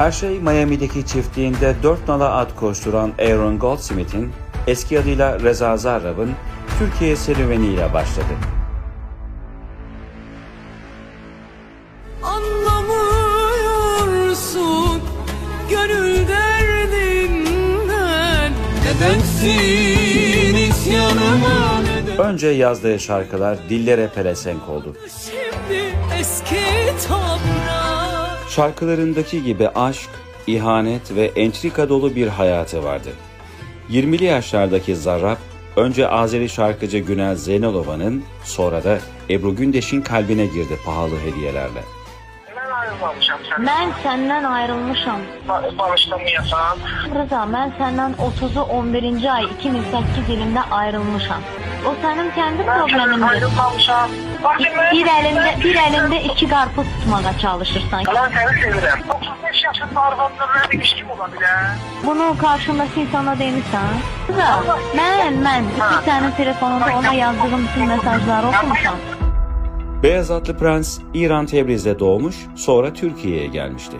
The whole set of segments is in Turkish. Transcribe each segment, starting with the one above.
Her şey Miami'deki çiftliğinde dört nala at koşturan Aaron Goldsmith'in eski adıyla Reza Zarrab'ın Türkiye serüveniyle başladı. Anlamıyorsun gönül derdinden Nedensin isyanıma neden Önce yazdığı şarkılar dillere pelesenk oldu. Şimdi eski toprak Şarkılarındaki gibi aşk, ihanet ve entrika dolu bir hayatı vardı. 20'li yaşlardaki Zarrab, önce Azeri şarkıcı Günel Zeynalova'nın, sonra da Ebru Gündeş'in kalbine girdi pahalı hediyelerle. Ben ayrılmamışam sen. Mən səndən ayrılmışam. Ba- Bağışlanmayasan. Rıza, mən səndən 30-u 11-ci ay 2008 ilində ayrılmışam. O sənin Ben senden problemindir. ayrılmamışam. Ben- Bir əlində bir əlində iki qarpız tutmağa çalışırsan. Yalan seni sevirəm. 35 yaşında arvadla böyle bir ilişkim olabilir. Bunu qarşındakı insana demirsən? Rıza, mən mən iki sənin telefonunda ona yazdığım bütün mesajları oxumusan. Beyaz atlı prens İran Tebriz'de doğmuş, sonra Türkiye'ye gelmişti.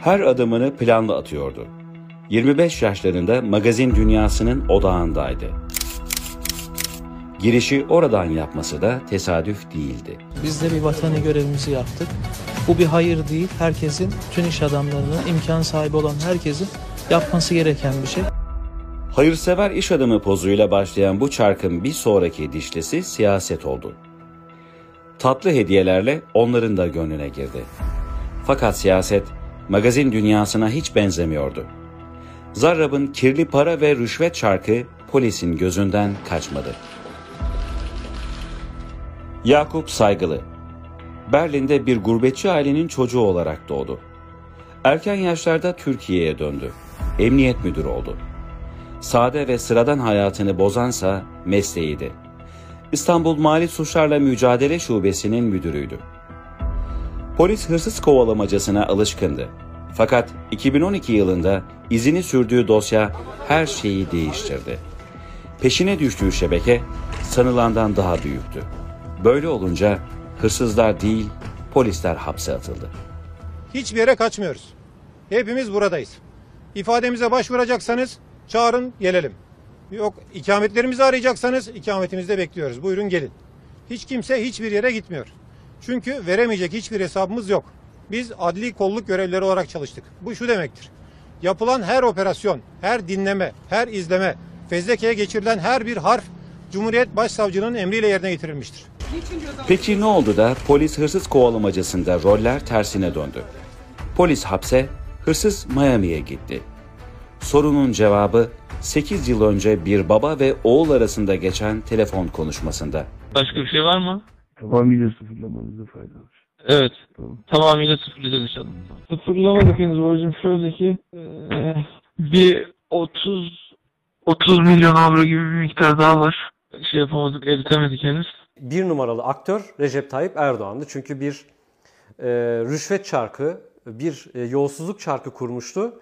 Her adımını planlı atıyordu. 25 yaşlarında magazin dünyasının odağındaydı. Girişi oradan yapması da tesadüf değildi. Biz de bir vatani görevimizi yaptık. Bu bir hayır değil. Herkesin, tüm iş adamlarının, imkan sahibi olan herkesin yapması gereken bir şey. Hayırsever iş adamı pozuyla başlayan bu çarkın bir sonraki dişlisi siyaset oldu. Tatlı hediyelerle onların da gönlüne girdi. Fakat siyaset magazin dünyasına hiç benzemiyordu. Zarrab'ın kirli para ve rüşvet çarkı polisin gözünden kaçmadı. Yakup Saygılı Berlin'de bir gurbetçi ailenin çocuğu olarak doğdu. Erken yaşlarda Türkiye'ye döndü. Emniyet müdürü oldu. Sade ve sıradan hayatını bozansa mesleğiydi. İstanbul Mali Suçlarla Mücadele Şubesi'nin müdürüydü. Polis hırsız kovalamacasına alışkındı. Fakat 2012 yılında izini sürdüğü dosya her şeyi değiştirdi. Peşine düştüğü şebeke sanılandan daha büyüktü. Böyle olunca hırsızlar değil polisler hapse atıldı. Hiçbir yere kaçmıyoruz. Hepimiz buradayız. İfademize başvuracaksanız çağırın gelelim. Yok ikametlerimizi arayacaksanız ikametimizde bekliyoruz. Buyurun gelin. Hiç kimse hiçbir yere gitmiyor. Çünkü veremeyecek hiçbir hesabımız yok. Biz adli kolluk görevlileri olarak çalıştık. Bu şu demektir. Yapılan her operasyon, her dinleme, her izleme, fezlekeye geçirilen her bir harf Cumhuriyet Başsavcının emriyle yerine getirilmiştir. Peki ne oldu da polis hırsız kovalamacasında roller tersine döndü? Polis hapse, hırsız Miami'ye gitti. Sorunun cevabı 8 yıl önce bir baba ve oğul arasında geçen telefon konuşmasında. Başka bir şey var mı? Tamamıyla sıfırlamanızda fayda var. Evet. Tamam. Tamamıyla sıfırlayacağız inşallah. Sıfırlamadık henüz borcum şöyle ki eee, bir 30 30 milyon avro gibi bir miktar daha var. Şey yapamadık, eritemedik henüz. Bir numaralı aktör Recep Tayyip Erdoğan'dı. Çünkü bir e, rüşvet çarkı, bir e, yolsuzluk çarkı kurmuştu.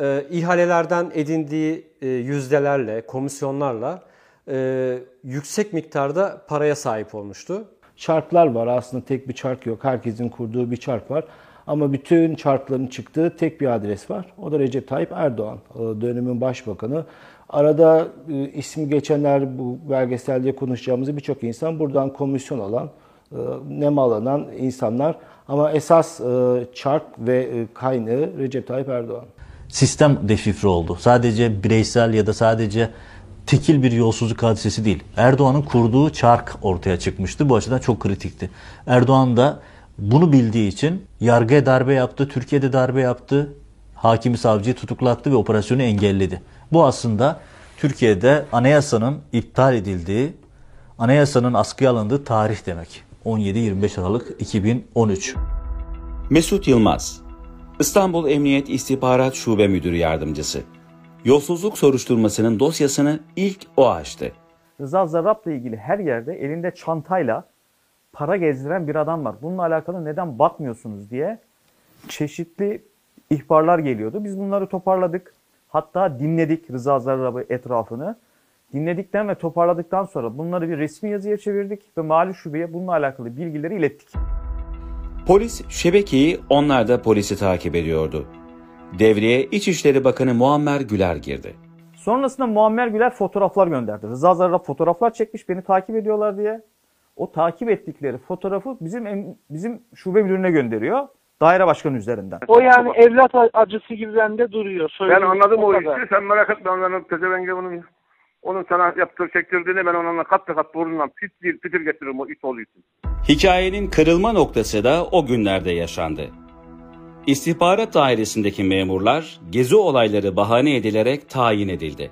E, ihalelerden edindiği e, yüzdelerle, komisyonlarla e, yüksek miktarda paraya sahip olmuştu. Çarklar var aslında tek bir çark yok. Herkesin kurduğu bir çark var. Ama bütün çarkların çıktığı tek bir adres var. O da Recep Tayyip Erdoğan, e, dönemin başbakanı. Arada e, ismi geçenler, bu belgeselde konuşacağımız birçok insan buradan komisyon alan, e, nemalanan insanlar. Ama esas e, çark ve e, kaynağı Recep Tayyip Erdoğan. sistem deşifre oldu. Sadece bireysel ya da sadece tekil bir yolsuzluk hadisesi değil. Erdoğan'ın kurduğu çark ortaya çıkmıştı. Bu açıdan çok kritikti. Erdoğan da bunu bildiği için yargıya darbe yaptı, Türkiye'de darbe yaptı, hakimi savcıyı tutuklattı ve operasyonu engelledi. Bu aslında Türkiye'de anayasanın iptal edildiği, anayasanın askıya alındığı tarih demek. 17-25 Aralık 2013. Mesut Yılmaz, İstanbul Emniyet İstihbarat Şube Müdürü Yardımcısı. Yolsuzluk soruşturmasının dosyasını ilk o açtı. Rıza Zarrab'la ilgili her yerde elinde çantayla para gezdiren bir adam var. Bununla alakalı neden bakmıyorsunuz diye çeşitli ihbarlar geliyordu. Biz bunları toparladık. Hatta dinledik Rıza Zarrab'ı etrafını. Dinledikten ve toparladıktan sonra bunları bir resmi yazıya çevirdik ve mali şubeye bununla alakalı bilgileri ilettik. Polis şebekeyi onlar da polisi takip ediyordu. Devreye İçişleri Bakanı Muammer Güler girdi. Sonrasında Muammer Güler fotoğraflar gönderdi. Rıza Zarrab fotoğraflar çekmiş beni takip ediyorlar diye. O takip ettikleri fotoğrafı bizim bizim şube müdürüne gönderiyor. Daire başkanı üzerinden. O yani evlat acısı gibi bende duruyor. Ben anladım o kadar. işi. Sen merak etme. Ben pezevenge onun, onun sana yaptığı çektirdiğini ben onunla kat kat burnundan pis bir pitir getiririm o it oğlu için. Hikayenin kırılma noktası da o günlerde yaşandı. İstihbarat dairesindeki memurlar gezi olayları bahane edilerek tayin edildi.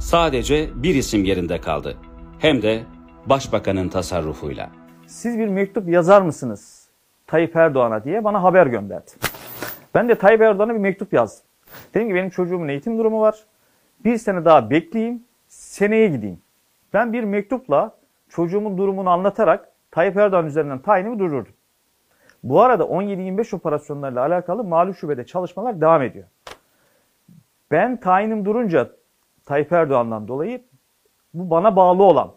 Sadece bir isim yerinde kaldı. Hem de başbakanın tasarrufuyla. Siz bir mektup yazar mısınız Tayyip Erdoğan'a diye bana haber gönderdi. Ben de Tayyip Erdoğan'a bir mektup yazdım. Dedim ki benim çocuğumun eğitim durumu var. Bir sene daha bekleyeyim, seneye gideyim. Ben bir mektupla çocuğumun durumunu anlatarak Tayyip Erdoğan üzerinden tayinimi durdurdum. Bu arada 17-25 operasyonlarla alakalı malum şubede çalışmalar devam ediyor. Ben tayinim durunca Tayyip Erdoğan'dan dolayı bu bana bağlı olan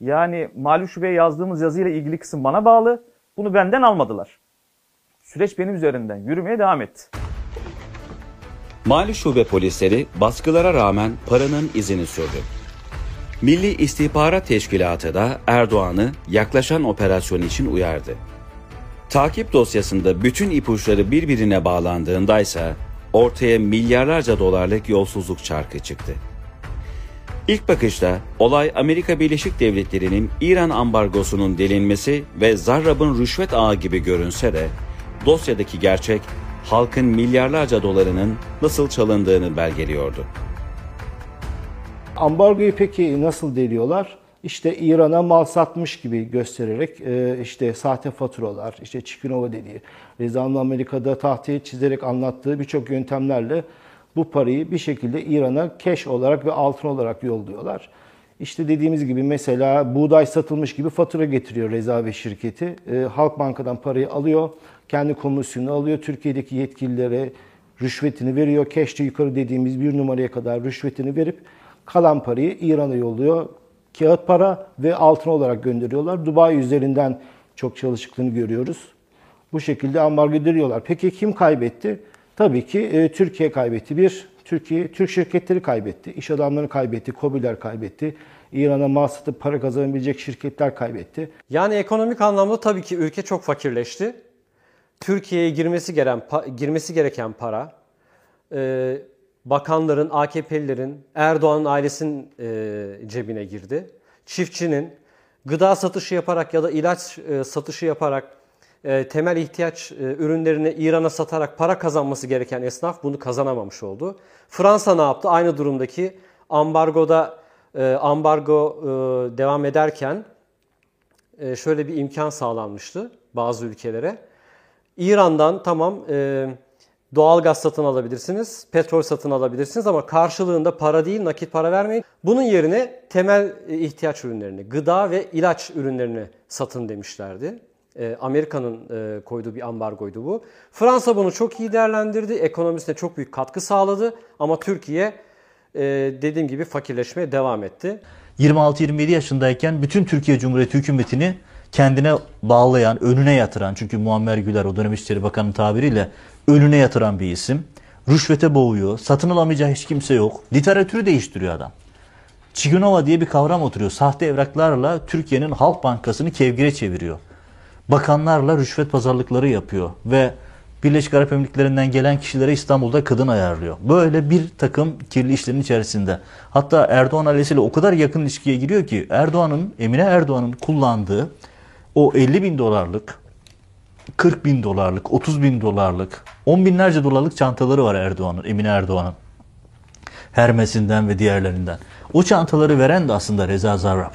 yani malum şubeye yazdığımız yazıyla ilgili kısım bana bağlı. Bunu benden almadılar. Süreç benim üzerinden yürümeye devam etti. Mali şube polisleri baskılara rağmen paranın izini sürdü. Milli İstihbarat Teşkilatı da Erdoğan'ı yaklaşan operasyon için uyardı. Takip dosyasında bütün ipuçları birbirine bağlandığındaysa ortaya milyarlarca dolarlık yolsuzluk çarkı çıktı. İlk bakışta olay Amerika Birleşik Devletleri'nin İran ambargosunun delinmesi ve Zarrab'ın rüşvet ağı gibi görünse de dosyadaki gerçek halkın milyarlarca dolarının nasıl çalındığını belgeliyordu. Ambargoyu peki nasıl deliyorlar? İşte İran'a mal satmış gibi göstererek e, işte sahte faturalar, işte Çikinova dediği, Reza'nın Amerika'da tahtaya çizerek anlattığı birçok yöntemlerle bu parayı bir şekilde İran'a cash olarak ve altın olarak yolluyorlar. İşte dediğimiz gibi mesela buğday satılmış gibi fatura getiriyor Reza ve şirketi. E, Halk Banka'dan parayı alıyor, kendi komisyonunu alıyor, Türkiye'deki yetkililere rüşvetini veriyor. Cash'te yukarı dediğimiz bir numaraya kadar rüşvetini verip kalan parayı İran'a yolluyor. Kağıt para ve altın olarak gönderiyorlar. Dubai üzerinden çok çalışıklığını görüyoruz. Bu şekilde ambargo ediliyorlar. Peki kim kaybetti? Tabii ki e, Türkiye kaybetti. Bir, Türkiye, Türk şirketleri kaybetti. İş adamları kaybetti, KOBİ'ler kaybetti. İran'a mal satıp para kazanabilecek şirketler kaybetti. Yani ekonomik anlamda tabii ki ülke çok fakirleşti. Türkiye'ye girmesi gereken girmesi gereken para e, bakanların, AKP'lilerin, Erdoğan'ın ailesinin e, cebine girdi. Çiftçinin gıda satışı yaparak ya da ilaç e, satışı yaparak e, temel ihtiyaç e, ürünlerini İran'a satarak para kazanması gereken esnaf bunu kazanamamış oldu. Fransa ne yaptı? Aynı durumdaki ambargoda e, ambargo e, devam ederken şöyle bir imkan sağlanmıştı bazı ülkelere. İran'dan tamam doğal gaz satın alabilirsiniz, petrol satın alabilirsiniz ama karşılığında para değil nakit para vermeyin. Bunun yerine temel ihtiyaç ürünlerini, gıda ve ilaç ürünlerini satın demişlerdi. E, Amerika'nın e, koyduğu bir ambargoydu bu. Fransa bunu çok iyi değerlendirdi, ekonomisine çok büyük katkı sağladı ama Türkiye e, dediğim gibi fakirleşmeye devam etti. 26-27 yaşındayken bütün Türkiye Cumhuriyeti hükümetini kendine bağlayan, önüne yatıran çünkü Muammer Güler o dönem İçişleri Bakanı tabiriyle önüne yatıran bir isim. Rüşvete boğuyor, satın alamayacağı hiç kimse yok. Literatürü değiştiriyor adam. Çigunova diye bir kavram oturuyor. Sahte evraklarla Türkiye'nin Halk Bankası'nı kevgire çeviriyor. Bakanlarla rüşvet pazarlıkları yapıyor ve Birleşik Arap Emirlikleri'nden gelen kişilere İstanbul'da kadın ayarlıyor. Böyle bir takım kirli işlerin içerisinde. Hatta Erdoğan ailesiyle o kadar yakın ilişkiye giriyor ki Erdoğan'ın, Emine Erdoğan'ın kullandığı o 50 bin dolarlık, 40 bin dolarlık, 30 bin dolarlık, 10 binlerce dolarlık çantaları var Erdoğan'ın, Emine Erdoğan'ın. Hermes'inden ve diğerlerinden. O çantaları veren de aslında Reza Zarrab.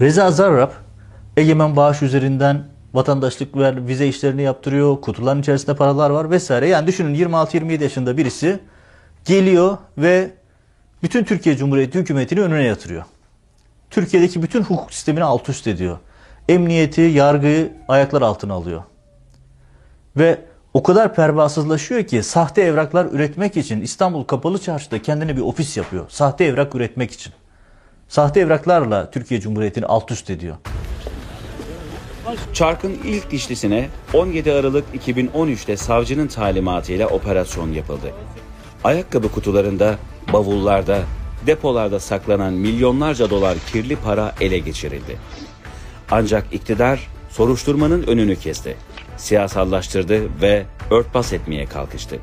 Reza Zarrab, Egemen Bağış üzerinden vatandaşlık ver, vize işlerini yaptırıyor, kutuların içerisinde paralar var vesaire. Yani düşünün 26-27 yaşında birisi geliyor ve bütün Türkiye Cumhuriyeti hükümetini önüne yatırıyor. Türkiye'deki bütün hukuk sistemini alt üst ediyor. Emniyeti, yargıyı ayaklar altına alıyor. Ve o kadar pervasızlaşıyor ki sahte evraklar üretmek için İstanbul Kapalı Çarşı'da kendine bir ofis yapıyor. Sahte evrak üretmek için. Sahte evraklarla Türkiye Cumhuriyeti'ni alt üst ediyor. Çark'ın ilk dişlisine 17 Aralık 2013'te savcının talimatıyla operasyon yapıldı. Ayakkabı kutularında, bavullarda, depolarda saklanan milyonlarca dolar kirli para ele geçirildi. Ancak iktidar soruşturmanın önünü kesti. Siyasallaştırdı ve örtbas etmeye kalkıştı.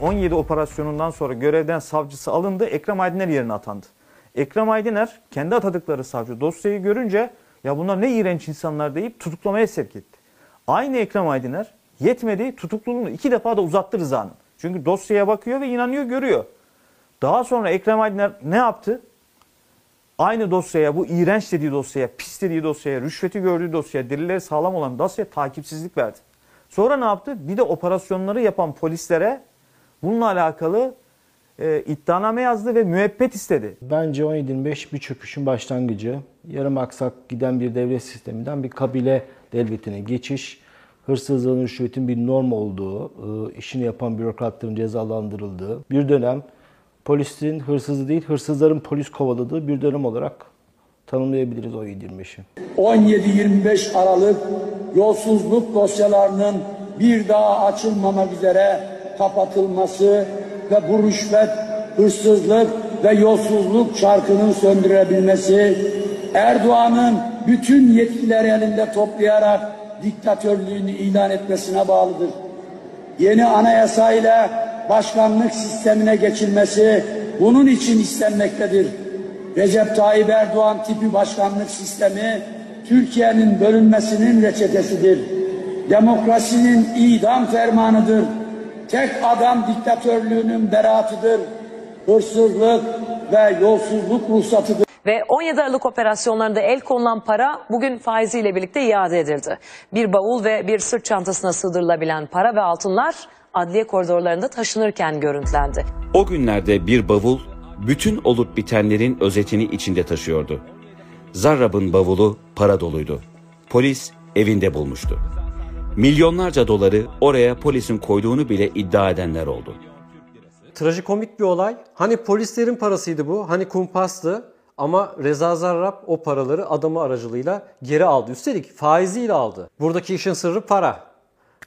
17 operasyonundan sonra görevden savcısı alındı. Ekrem Aydiner yerine atandı. Ekrem Aydiner kendi atadıkları savcı dosyayı görünce ya bunlar ne iğrenç insanlar deyip tutuklamaya sevk etti. Aynı Ekrem Aydiner yetmedi tutukluluğunu iki defa da uzattı Rıza'nın. Çünkü dosyaya bakıyor ve inanıyor görüyor. Daha sonra Ekrem Aydiner ne yaptı? Aynı dosyaya, bu iğrenç dediği dosyaya, pis dediği dosyaya, rüşveti gördüğü dosyaya, delilleri sağlam olan dosyaya takipsizlik verdi. Sonra ne yaptı? Bir de operasyonları yapan polislere bununla alakalı e, iddianame yazdı ve müebbet istedi. Bence 17-25 bir çöküşün başlangıcı. Yarım aksak giden bir devlet sisteminden bir kabile devletine geçiş. Hırsızlığın, rüşvetin bir norm olduğu, e, işini yapan bürokratların cezalandırıldığı bir dönem polisin hırsızı değil, hırsızların polis kovaladığı bir dönem olarak tanımlayabiliriz 17-25'i. 17-25 Aralık yolsuzluk dosyalarının bir daha açılmamak üzere kapatılması ve bu rüşvet, hırsızlık ve yolsuzluk çarkının söndürülebilmesi, Erdoğan'ın bütün yetkileri elinde toplayarak diktatörlüğünü ilan etmesine bağlıdır. Yeni anayasayla başkanlık sistemine geçilmesi bunun için istenmektedir. Recep Tayyip Erdoğan tipi başkanlık sistemi Türkiye'nin bölünmesinin reçetesidir. Demokrasinin idam fermanıdır. Tek adam diktatörlüğünün beraatıdır. Hırsızlık ve yolsuzluk ruhsatıdır. Ve 17 Aralık operasyonlarında el konulan para bugün faiziyle birlikte iade edildi. Bir bavul ve bir sırt çantasına sığdırılabilen para ve altınlar adliye koridorlarında taşınırken görüntülendi. O günlerde bir bavul bütün olup bitenlerin özetini içinde taşıyordu. Zarrab'ın bavulu para doluydu. Polis evinde bulmuştu. Milyonlarca doları oraya polisin koyduğunu bile iddia edenler oldu. Trajikomik bir olay. Hani polislerin parasıydı bu, hani kumpastı. Ama Reza Zarrab o paraları adamı aracılığıyla geri aldı. Üstelik faiziyle aldı. Buradaki işin sırrı para.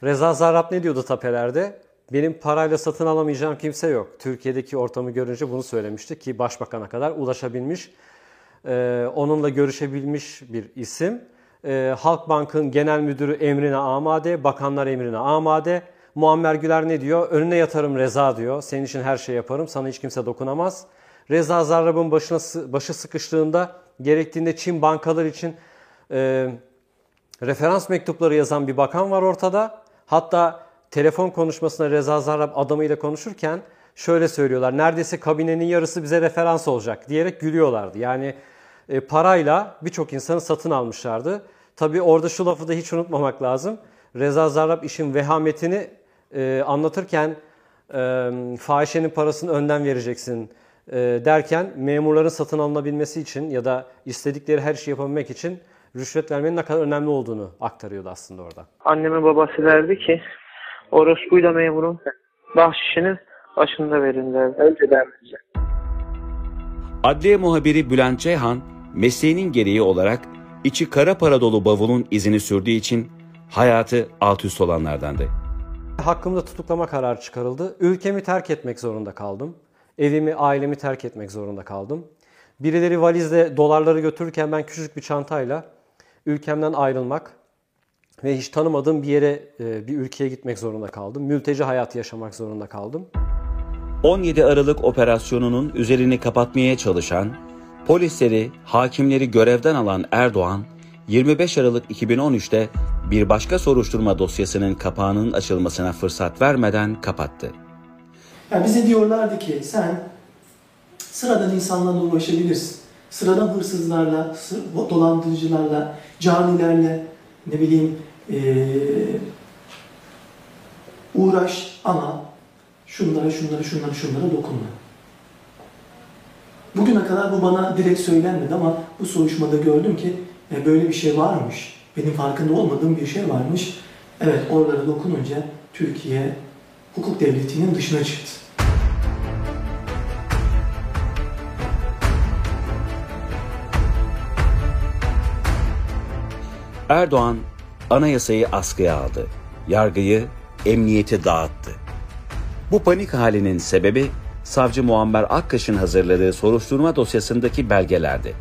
Reza Zarrab ne diyordu tapelerde? Benim parayla satın alamayacağım kimse yok. Türkiye'deki ortamı görünce bunu söylemişti ki başbakana kadar ulaşabilmiş, onunla görüşebilmiş bir isim. E, Halkbank'ın genel müdürü emrine amade, bakanlar emrine amade. Muammer Güler ne diyor? Önüne yatarım Reza diyor. Senin için her şey yaparım, sana hiç kimse dokunamaz. Reza Zarrab'ın başına, başı sıkıştığında gerektiğinde Çin bankalar için e, referans mektupları yazan bir bakan var ortada. Hatta telefon konuşmasında Reza Zarrab adamıyla konuşurken şöyle söylüyorlar. Neredeyse kabinenin yarısı bize referans olacak diyerek gülüyorlardı. Yani e, parayla birçok insanı satın almışlardı. Tabii orada şu lafı da hiç unutmamak lazım. Reza Zarrab işin vehametini e, anlatırken e, fahişenin parasını önden vereceksin e, derken memurların satın alınabilmesi için ya da istedikleri her şeyi yapabilmek için rüşvet vermenin ne kadar önemli olduğunu aktarıyordu aslında orada. Annemin babası derdi ki orospuyla memurun bahşişini başında verin derdi. Önce derdi. Adliye muhabiri Bülent Ceyhan, mesleğinin gereği olarak içi kara para dolu bavulun izini sürdüğü için hayatı alt üst olanlardandı. Hakkımda tutuklama kararı çıkarıldı. Ülkemi terk etmek zorunda kaldım. Evimi, ailemi terk etmek zorunda kaldım. Birileri valizle dolarları götürürken ben küçücük bir çantayla ülkemden ayrılmak ve hiç tanımadığım bir yere, e, bir ülkeye gitmek zorunda kaldım. Mülteci hayatı yaşamak zorunda kaldım. 17 Aralık operasyonunun üzerini kapatmaya çalışan, polisleri, hakimleri görevden alan Erdoğan, 25 Aralık 2013'te bir başka soruşturma dosyasının kapağının açılmasına fırsat vermeden kapattı. Yani bize diyorlardı ki sen sıradan insanlarla uğraşabilirsin. Sıradan hırsızlarla, dolandırıcılarla, canilerle ne bileyim ee, uğraş ama şunlara, şunlara, şunlara, şunlara dokunma. Bugüne kadar bu bana direkt söylenmedi ama bu soruşmada gördüm ki e, böyle bir şey varmış. Benim farkında olmadığım bir şey varmış. Evet oralara dokununca Türkiye hukuk devletinin dışına çıktı. Erdoğan anayasayı askıya aldı. Yargıyı, emniyeti dağıttı. Bu panik halinin sebebi savcı Muammer Akkaş'ın hazırladığı soruşturma dosyasındaki belgelerdi.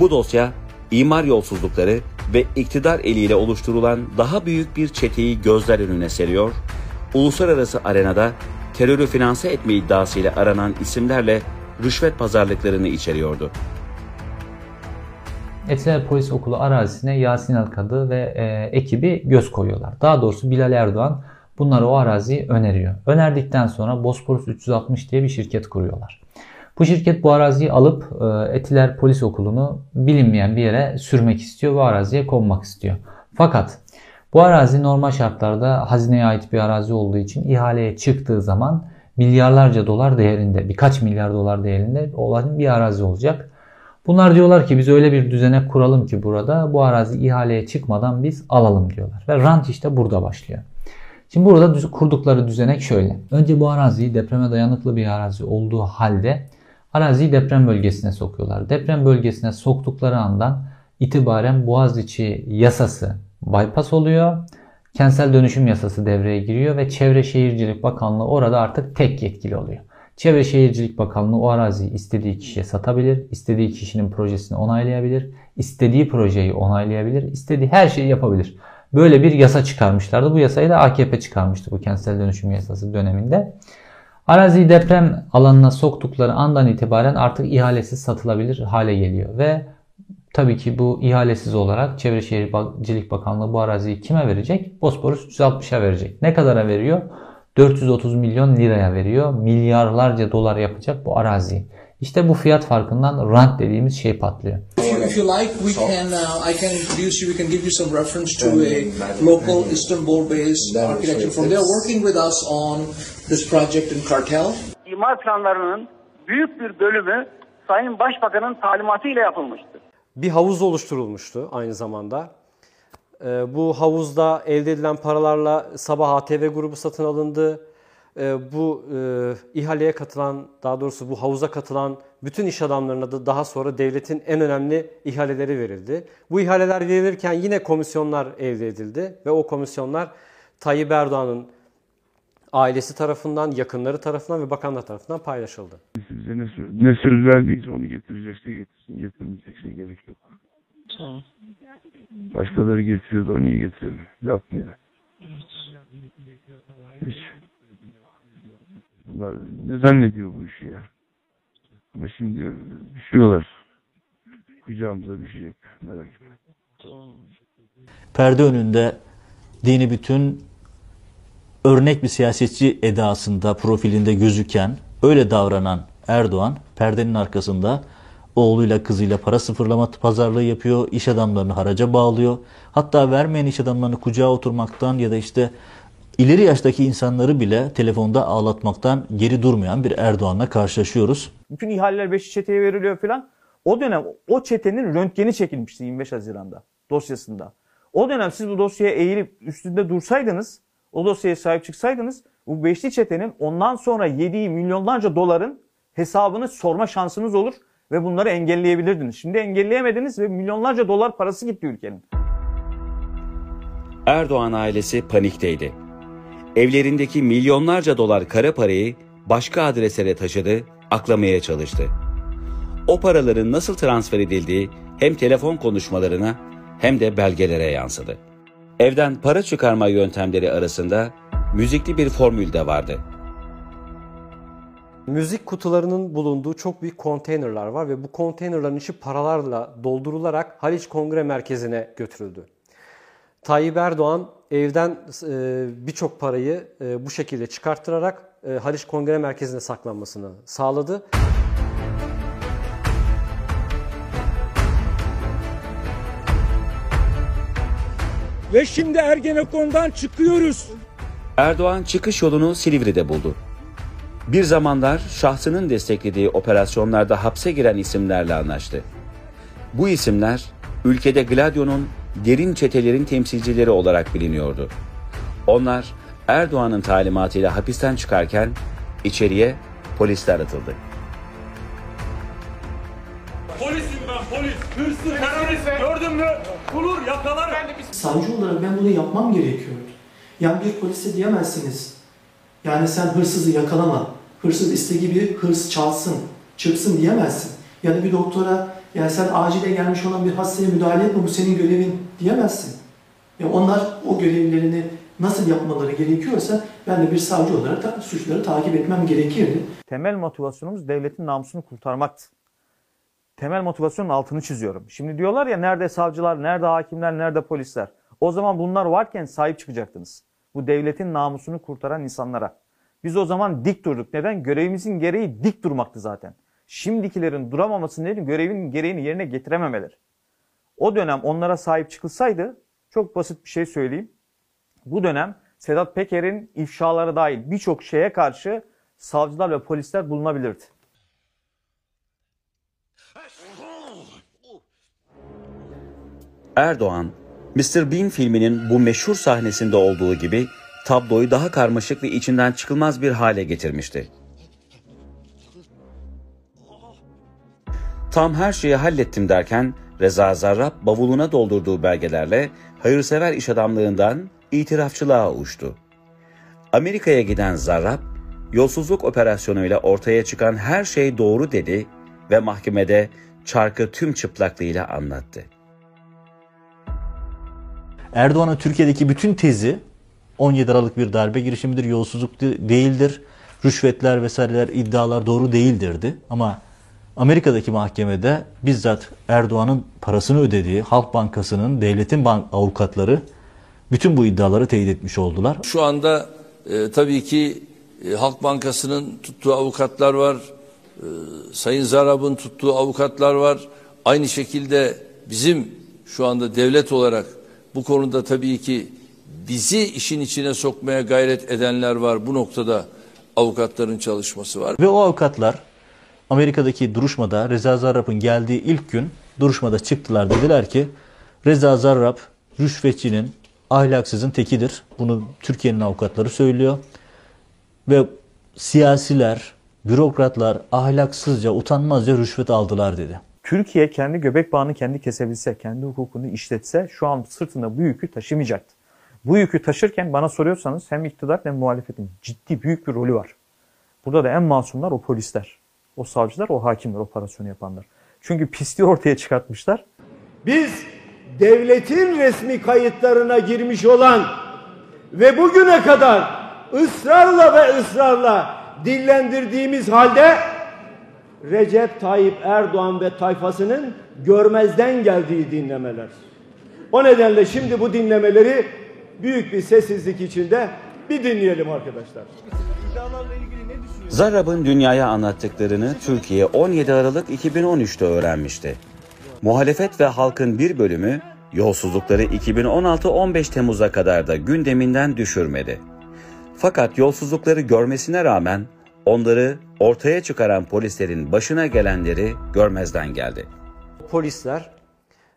Bu dosya imar yolsuzlukları ve iktidar eliyle oluşturulan daha büyük bir çeteyi gözler önüne seriyor, uluslararası arenada terörü finanse etme iddiasıyla aranan isimlerle rüşvet pazarlıklarını içeriyordu. Etiler Polis Okulu arazisine Yasin Alkadı ve e, ekibi göz koyuyorlar. Daha doğrusu Bilal Erdoğan bunları o araziyi öneriyor. Önerdikten sonra Bosporus 360 diye bir şirket kuruyorlar. Bu şirket bu araziyi alıp e, Etiler Polis Okulu'nu bilinmeyen bir yere sürmek istiyor ve araziye konmak istiyor. Fakat bu arazi normal şartlarda hazineye ait bir arazi olduğu için ihaleye çıktığı zaman milyarlarca dolar değerinde, birkaç milyar dolar değerinde olan bir arazi olacak. Bunlar diyorlar ki biz öyle bir düzene kuralım ki burada bu arazi ihaleye çıkmadan biz alalım diyorlar. Ve rant işte burada başlıyor. Şimdi burada kurdukları düzenek şöyle. Önce bu araziyi depreme dayanıklı bir arazi olduğu halde araziyi deprem bölgesine sokuyorlar. Deprem bölgesine soktukları andan itibaren Boğaziçi yasası bypass oluyor. Kentsel dönüşüm yasası devreye giriyor ve Çevre Şehircilik Bakanlığı orada artık tek yetkili oluyor. Çevre Şehircilik Bakanlığı o araziyi istediği kişiye satabilir, istediği kişinin projesini onaylayabilir, istediği projeyi onaylayabilir, istediği her şeyi yapabilir. Böyle bir yasa çıkarmışlardı. Bu yasayı da AKP çıkarmıştı bu kentsel dönüşüm yasası döneminde. Araziyi deprem alanına soktukları andan itibaren artık ihalesiz satılabilir hale geliyor ve tabii ki bu ihalesiz olarak Çevre Şehircilik Bakanlığı bu araziyi kime verecek? Bosporus 360'a verecek. Ne kadara veriyor? 430 milyon liraya veriyor. Milyarlarca dolar yapacak bu arazi. İşte bu fiyat farkından rant dediğimiz şey patlıyor. If you, if you like, we can uh, I can introduce you. We can give you some reference to a local Istanbul-based architecture firm. They are working with us on this project in Kartal. İmar planlarının büyük bir bölümü Sayın Başbakan'ın talimatıyla yapılmıştır. Bir havuz oluşturulmuştu aynı zamanda. Ee, bu havuzda elde edilen paralarla Sabah ATV grubu satın alındı. Ee, bu e, ihaleye katılan, daha doğrusu bu havuza katılan bütün iş adamlarına da daha sonra devletin en önemli ihaleleri verildi. Bu ihaleler verilirken yine komisyonlar elde edildi ve o komisyonlar Tayyip Erdoğan'ın ailesi tarafından, yakınları tarafından ve bakanlar tarafından paylaşıldı. Size ne, söz, ne söz verdiyse onu getirecekse getirsin, getirmeyecekse gerek yok. Tamam. Başkaları getiriyordu, o niye getirdi? Laf mı ya? Hiç. Bunlar ne zannediyor bu işi ya? Şimdi düşüyorlar. Kucağımıza düşecek. Merak etme. Perde önünde dini bütün örnek bir siyasetçi edasında, profilinde gözüken, öyle davranan Erdoğan perdenin arkasında oğluyla kızıyla para sıfırlama pazarlığı yapıyor, iş adamlarını haraca bağlıyor. Hatta vermeyen iş adamlarını kucağa oturmaktan ya da işte ileri yaştaki insanları bile telefonda ağlatmaktan geri durmayan bir Erdoğan'la karşılaşıyoruz. Bütün ihaleler Beşi çeteye veriliyor falan. O dönem o çetenin röntgeni çekilmişti 25 Haziran'da dosyasında. O dönem siz bu dosyaya eğilip üstünde dursaydınız, o dosyaya sahip çıksaydınız bu beşli çetenin ondan sonra yediği milyonlarca doların hesabını sorma şansınız olur ve bunları engelleyebilirdiniz. Şimdi engelleyemediniz ve milyonlarca dolar parası gitti ülkenin. Erdoğan ailesi panikteydi. Evlerindeki milyonlarca dolar kara parayı başka adreslere taşıdı, aklamaya çalıştı. O paraların nasıl transfer edildiği hem telefon konuşmalarına hem de belgelere yansıdı. Evden para çıkarma yöntemleri arasında müzikli bir formül de vardı. Müzik kutularının bulunduğu çok büyük konteynerlar var ve bu konteynerların içi paralarla doldurularak Haliç Kongre Merkezi'ne götürüldü. Tayyip Erdoğan evden e, birçok parayı e, bu şekilde çıkarttırarak e, Haliç Kongre Merkezi'ne saklanmasını sağladı. Ve şimdi Ergenekon'dan çıkıyoruz. Erdoğan çıkış yolunu Silivri'de buldu. Bir zamanlar şahsının desteklediği operasyonlarda hapse giren isimlerle anlaştı. Bu isimler ülkede Gladio'nun derin çetelerin temsilcileri olarak biliniyordu. Onlar Erdoğan'ın talimatıyla hapisten çıkarken içeriye polisler atıldı. Polisim ben polis, hırsız, terörist gördün mü? Bulur, yakalar. Savcı olarak ben bunu yapmam gerekiyordu. Yani bir polise diyemezsiniz. Yani sen hırsızı yakalama. Hırsız istediği gibi hırs çalsın, çırpsın diyemezsin. Ya da bir doktora yani sen acile gelmiş olan bir hastaya müdahale etme bu senin görevin diyemezsin. Ya onlar o görevlerini nasıl yapmaları gerekiyorsa ben de bir savcı olarak da suçları takip etmem gerekirdi. Temel motivasyonumuz devletin namusunu kurtarmaktı. Temel motivasyonun altını çiziyorum. Şimdi diyorlar ya nerede savcılar, nerede hakimler, nerede polisler. O zaman bunlar varken sahip çıkacaktınız. Bu devletin namusunu kurtaran insanlara. Biz o zaman dik durduk. Neden? Görevimizin gereği dik durmaktı zaten. Şimdikilerin duramaması nedeni görevinin gereğini yerine getirememeleri. O dönem onlara sahip çıkılsaydı çok basit bir şey söyleyeyim. Bu dönem Sedat Peker'in ifşaları dahil birçok şeye karşı savcılar ve polisler bulunabilirdi. Erdoğan, Mr. Bean filminin bu meşhur sahnesinde olduğu gibi tabloyu daha karmaşık ve içinden çıkılmaz bir hale getirmişti. Tam her şeyi hallettim derken Reza Zarrab bavuluna doldurduğu belgelerle hayırsever iş adamlığından itirafçılığa uçtu. Amerika'ya giden Zarrab, yolsuzluk operasyonuyla ortaya çıkan her şey doğru dedi ve mahkemede çarkı tüm çıplaklığıyla anlattı. Erdoğan'ın Türkiye'deki bütün tezi 17 Aralık bir darbe girişimidir, yolsuzluk de- değildir, rüşvetler vesaireler iddialar doğru değildirdi. Ama Amerika'daki mahkemede bizzat Erdoğan'ın parasını ödediği Halk Bankası'nın, devletin bank avukatları bütün bu iddiaları teyit etmiş oldular. Şu anda e, tabii ki e, Halk Bankası'nın tuttuğu avukatlar var. E, Sayın Zarab'ın tuttuğu avukatlar var. Aynı şekilde bizim şu anda devlet olarak bu konuda tabii ki bizi işin içine sokmaya gayret edenler var. Bu noktada avukatların çalışması var. Ve o avukatlar Amerika'daki duruşmada Reza Zarrab'ın geldiği ilk gün duruşmada çıktılar dediler ki Reza Zarrab rüşvetçinin ahlaksızın tekidir. Bunu Türkiye'nin avukatları söylüyor. Ve siyasiler, bürokratlar ahlaksızca, utanmazca rüşvet aldılar dedi. Türkiye kendi göbek bağını kendi kesebilse, kendi hukukunu işletse şu an sırtında bu yükü taşımayacaktı. Bu yükü taşırken bana soruyorsanız hem iktidar hem muhalefetin ciddi büyük bir rolü var. Burada da en masumlar o polisler, o savcılar, o hakimler, operasyonu yapanlar. Çünkü pisliği ortaya çıkartmışlar. Biz devletin resmi kayıtlarına girmiş olan ve bugüne kadar ısrarla ve ısrarla dillendirdiğimiz halde Recep Tayyip Erdoğan ve tayfasının görmezden geldiği dinlemeler. O nedenle şimdi bu dinlemeleri büyük bir sessizlik içinde bir dinleyelim arkadaşlar. Zarrab'ın dünyaya anlattıklarını Türkiye 17 Aralık 2013'te öğrenmişti. Muhalefet ve halkın bir bölümü yolsuzlukları 2016-15 Temmuz'a kadar da gündeminden düşürmedi. Fakat yolsuzlukları görmesine rağmen onları ortaya çıkaran polislerin başına gelenleri görmezden geldi. Polisler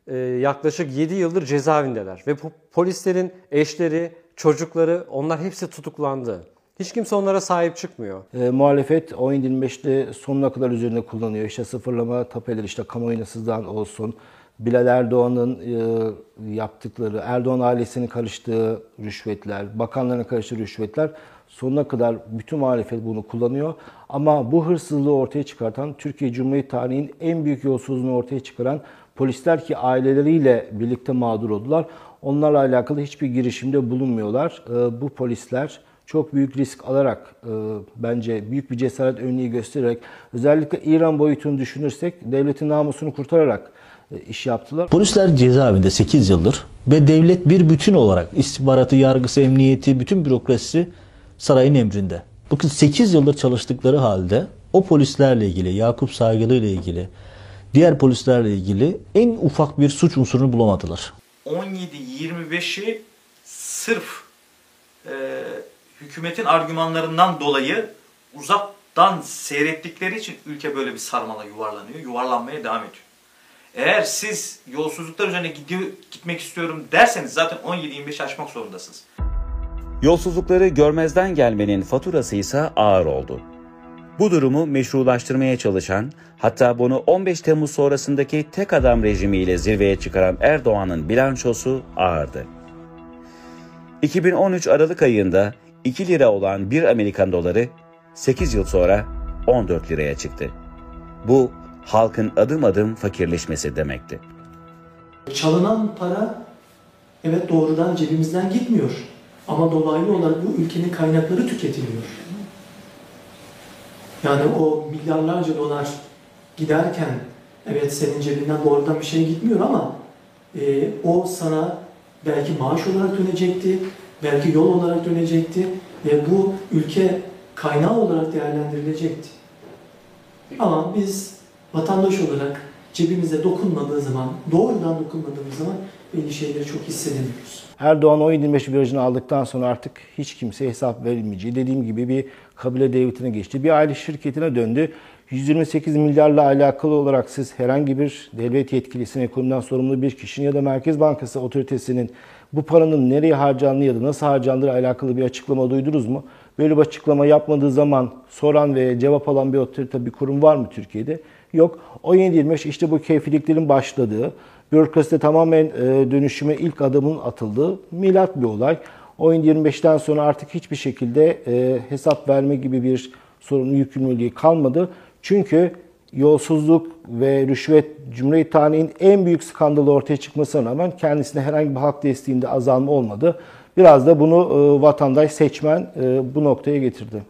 e, yaklaşık 7 yıldır cezaevindeler ve bu polislerin eşleri, çocukları onlar hepsi tutuklandı. Hiç kimse onlara sahip çıkmıyor. E, muhalefet 17-25'te sonuna kadar üzerinde kullanıyor. İşte sıfırlama tapeleri, işte kamuoyuna sızan olsun. Bilal Erdoğan'ın e, yaptıkları, Erdoğan ailesinin karıştığı rüşvetler, bakanların karıştığı rüşvetler sonuna kadar bütün muhalefet bunu kullanıyor. Ama bu hırsızlığı ortaya çıkartan, Türkiye Cumhuriyeti tarihinin en büyük yolsuzluğunu ortaya çıkaran polisler ki aileleriyle birlikte mağdur oldular. Onlarla alakalı hiçbir girişimde bulunmuyorlar. E, bu polisler çok büyük risk alarak e, bence büyük bir cesaret örneği göstererek özellikle İran boyutunu düşünürsek devletin namusunu kurtararak e, iş yaptılar. Polisler cezaevinde 8 yıldır ve devlet bir bütün olarak istihbaratı, yargısı, emniyeti, bütün bürokrasisi sarayın emrinde. Bakın 8 yıldır çalıştıkları halde o polislerle ilgili, Yakup Saygılı ile ilgili, diğer polislerle ilgili en ufak bir suç unsurunu bulamadılar. 17-25'i sırf e, hükümetin argümanlarından dolayı uzaktan seyrettikleri için ülke böyle bir sarmala yuvarlanıyor, yuvarlanmaya devam ediyor. Eğer siz yolsuzluklar üzerine gitmek istiyorum derseniz zaten 17-25 aşmak zorundasınız. Yolsuzlukları görmezden gelmenin faturası ise ağır oldu. Bu durumu meşrulaştırmaya çalışan, hatta bunu 15 Temmuz sonrasındaki tek adam rejimiyle zirveye çıkaran Erdoğan'ın bilançosu ağırdı. 2013 Aralık ayında 2 lira olan 1 Amerikan doları 8 yıl sonra 14 liraya çıktı. Bu halkın adım adım fakirleşmesi demekti. Çalınan para evet doğrudan cebimizden gitmiyor. Ama dolaylı olarak bu ülkenin kaynakları tüketiliyor. Yani o milyarlarca dolar giderken evet senin cebinden doğrudan bir şey gitmiyor ama e, o sana belki maaş olarak dönecekti, belki yol olarak dönecekti ve bu ülke kaynağı olarak değerlendirilecekti. Ama biz vatandaş olarak cebimize dokunmadığı zaman, doğrudan dokunmadığımız zaman belli şeyleri çok hissedemiyoruz. Erdoğan 10-25 virajını aldıktan sonra artık hiç kimseye hesap verilmeyeceği, dediğim gibi bir kabile devletine geçti. Bir aile şirketine döndü. 128 milyarla alakalı olarak siz herhangi bir devlet yetkilisinin, ekonomiden sorumlu bir kişinin ya da Merkez Bankası otoritesinin bu paranın nereye harcandığı ya da nasıl harcandığı alakalı bir açıklama duydunuz mu? Böyle bir açıklama yapmadığı zaman soran ve cevap alan bir otorite, bir kurum var mı Türkiye'de? Yok. O 25 işte bu keyfiliklerin başladığı, bürokraside tamamen e, dönüşüme ilk adımın atıldığı milat bir olay. Oyun 25'ten sonra artık hiçbir şekilde e, hesap verme gibi bir sorumlu yükümlülüğü kalmadı. Çünkü yolsuzluk ve rüşvet Cumhuriyet tarihinin en büyük skandalı ortaya çıkmasına rağmen kendisine herhangi bir halk desteğinde azalma olmadı. Biraz da bunu e, vatandaş, seçmen e, bu noktaya getirdi.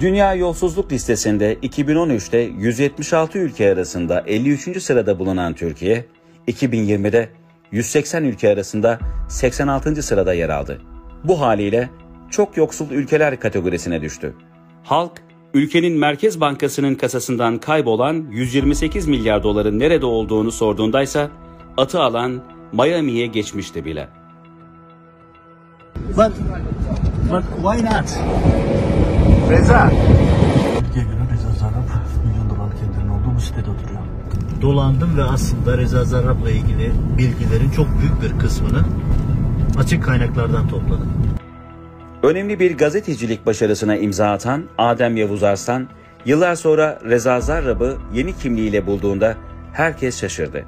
Dünya Yolsuzluk Listesi'nde 2013'te 176 ülke arasında 53. sırada bulunan Türkiye, 2020'de 180 ülke arasında 86. sırada yer aldı. Bu haliyle çok yoksul ülkeler kategorisine düştü. Halk, ülkenin Merkez Bankası'nın kasasından kaybolan 128 milyar doların nerede olduğunu sorduğundaysa atı alan Miami'ye geçmişti bile. But, but why not? Reza. Türkiye göre Reza Zarrab milyon dolarlık evlerin olduğu bu sitede oturuyor. Dolandım ve aslında Reza Zarrab'la ilgili bilgilerin çok büyük bir kısmını açık kaynaklardan topladım. Önemli bir gazetecilik başarısına imza atan Adem Yavuz Arslan, yıllar sonra Reza Zarrab'ı yeni kimliğiyle bulduğunda herkes şaşırdı.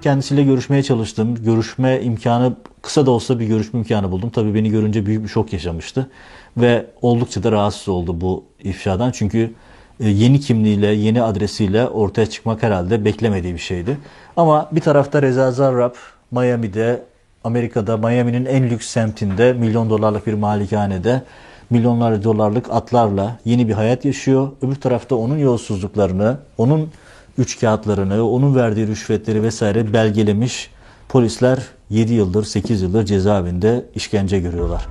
Kendisiyle görüşmeye çalıştım. Görüşme imkanı, kısa da olsa bir görüşme imkanı buldum. Tabii beni görünce büyük bir şok yaşamıştı. Ve oldukça da rahatsız oldu bu ifşadan. Çünkü e, yeni kimliğiyle, yeni adresiyle ortaya çıkmak herhalde beklemediği bir şeydi. Ama bir tarafta Reza Zarrab, Miami'de, Amerika'da, Miami'nin en lüks semtinde, milyon dolarlık bir malikanede, milyonlarca dolarlık atlarla yeni bir hayat yaşıyor. Öbür tarafta onun yolsuzluklarını, onun üç kağıtlarını, onun verdiği rüşvetleri vesaire belgelemiş polisler 7 yıldır, 8 yıldır cezaevinde işkence görüyorlar.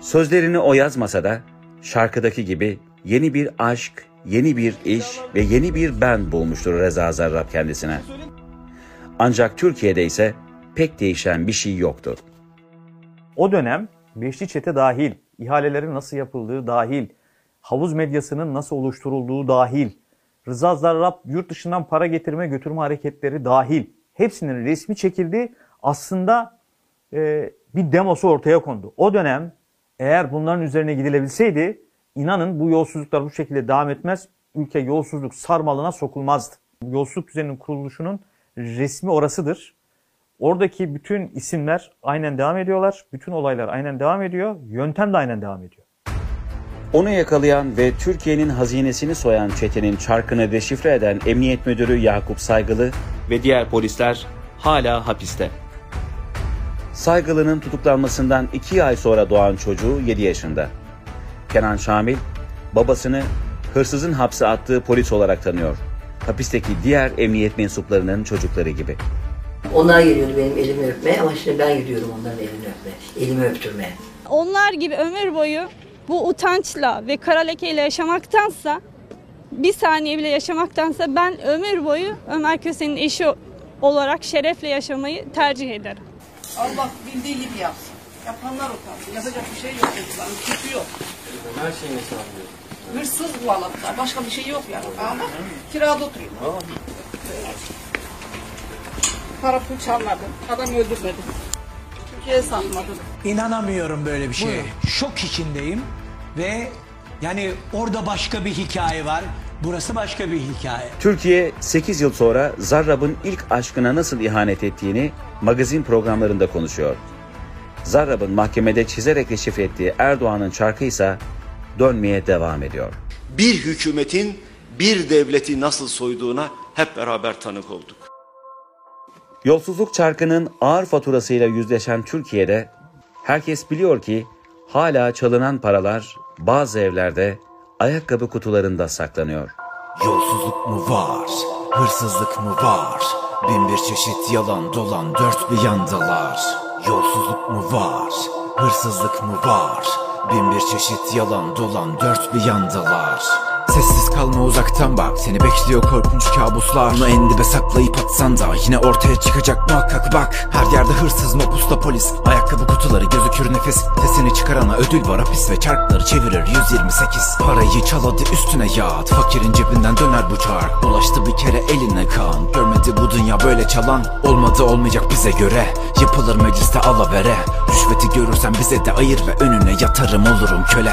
Sözlerini o yazmasa da şarkıdaki gibi yeni bir aşk, yeni bir iş ve yeni bir ben bulmuştur Reza Zarrab kendisine. Ancak Türkiye'de ise pek değişen bir şey yoktu. O dönem Beşli Çete dahil, ihalelerin nasıl yapıldığı dahil, havuz medyasının nasıl oluşturulduğu dahil, Rıza Zarrab yurt dışından para getirme götürme hareketleri dahil hepsinin resmi çekildi. Aslında e, bir demosu ortaya kondu. O dönem eğer bunların üzerine gidilebilseydi inanın bu yolsuzluklar bu şekilde devam etmez. Ülke yolsuzluk sarmalına sokulmazdı. Yolsuzluk düzeninin kuruluşunun resmi orasıdır. Oradaki bütün isimler aynen devam ediyorlar. Bütün olaylar aynen devam ediyor. Yöntem de aynen devam ediyor. Onu yakalayan ve Türkiye'nin hazinesini soyan çetenin çarkını deşifre eden Emniyet Müdürü Yakup Saygılı ve diğer polisler hala hapiste. Saygılı'nın tutuklanmasından iki ay sonra doğan çocuğu 7 yaşında. Kenan Şamil, babasını hırsızın hapse attığı polis olarak tanıyor. Hapisteki diğer emniyet mensuplarının çocukları gibi. Onlar geliyordu benim elimi öpmeye ama şimdi ben gidiyorum onların elini öpmeye, elimi öptürmeye. Onlar gibi ömür boyu bu utançla ve kara lekeyle yaşamaktansa bir saniye bile yaşamaktansa ben ömür boyu Ömer Köse'nin eşi olarak şerefle yaşamayı tercih ederim. Allah bildiği gibi yapsın. Yapanlar utansın. Yapacak bir şey yok çocukların. Suçu yok. Her şeyini sağlıyor. Hırsız bu Başka bir şey yok yani. Ama kirada oturuyor. Para pul çalmadı. Adam öldürmedi. Türkiye'ye satmadık. İnanamıyorum böyle bir şeye. Şok içindeyim ve yani orada başka bir hikaye var. Burası başka bir hikaye. Türkiye 8 yıl sonra Zarrab'ın ilk aşkına nasıl ihanet ettiğini magazin programlarında konuşuyor. Zarrab'ın mahkemede çizerek deşifre ettiği Erdoğan'ın çarkı ise dönmeye devam ediyor. bir hükümetin bir devleti nasıl soyduğuna hep beraber tanık olduk. Yolsuzluk çarkının ağır faturasıyla yüzleşen Türkiye'de herkes biliyor ki hala çalınan paralar bazı evlerde ayakkabı kutularında saklanıyor. Yolsuzluk mu var? Hırsızlık mı var? Bin bir çeşit yalan dolan dört bir yandalar. Yolsuzluk mu var? Hırsızlık mı var? Bin bir çeşit yalan dolan dört bir yandalar. Sessiz kalma uzaktan bak. Seni bekliyor korkunç kabuslar. Bunu en dibe saklayıp atsan da Yine ortaya çıkacak muhakkak bak. Her yerde hırsız mapusta polis. Ayakkabı kutuları gözükür nefis Sesini çıkarana ödül var hapis Ve çarkları çevirir. 128 Parayı çal hadi üstüne yat Fakirin cebinden döner bu çark. Dolaştı bir kere eline kan. Görmedi bu dünya böyle çalan. Olmadı olmayacak bize göre. Yapılır mecliste alavere. Rüşveti görürsen bize de ayır Ve önüne yatarım olurum köle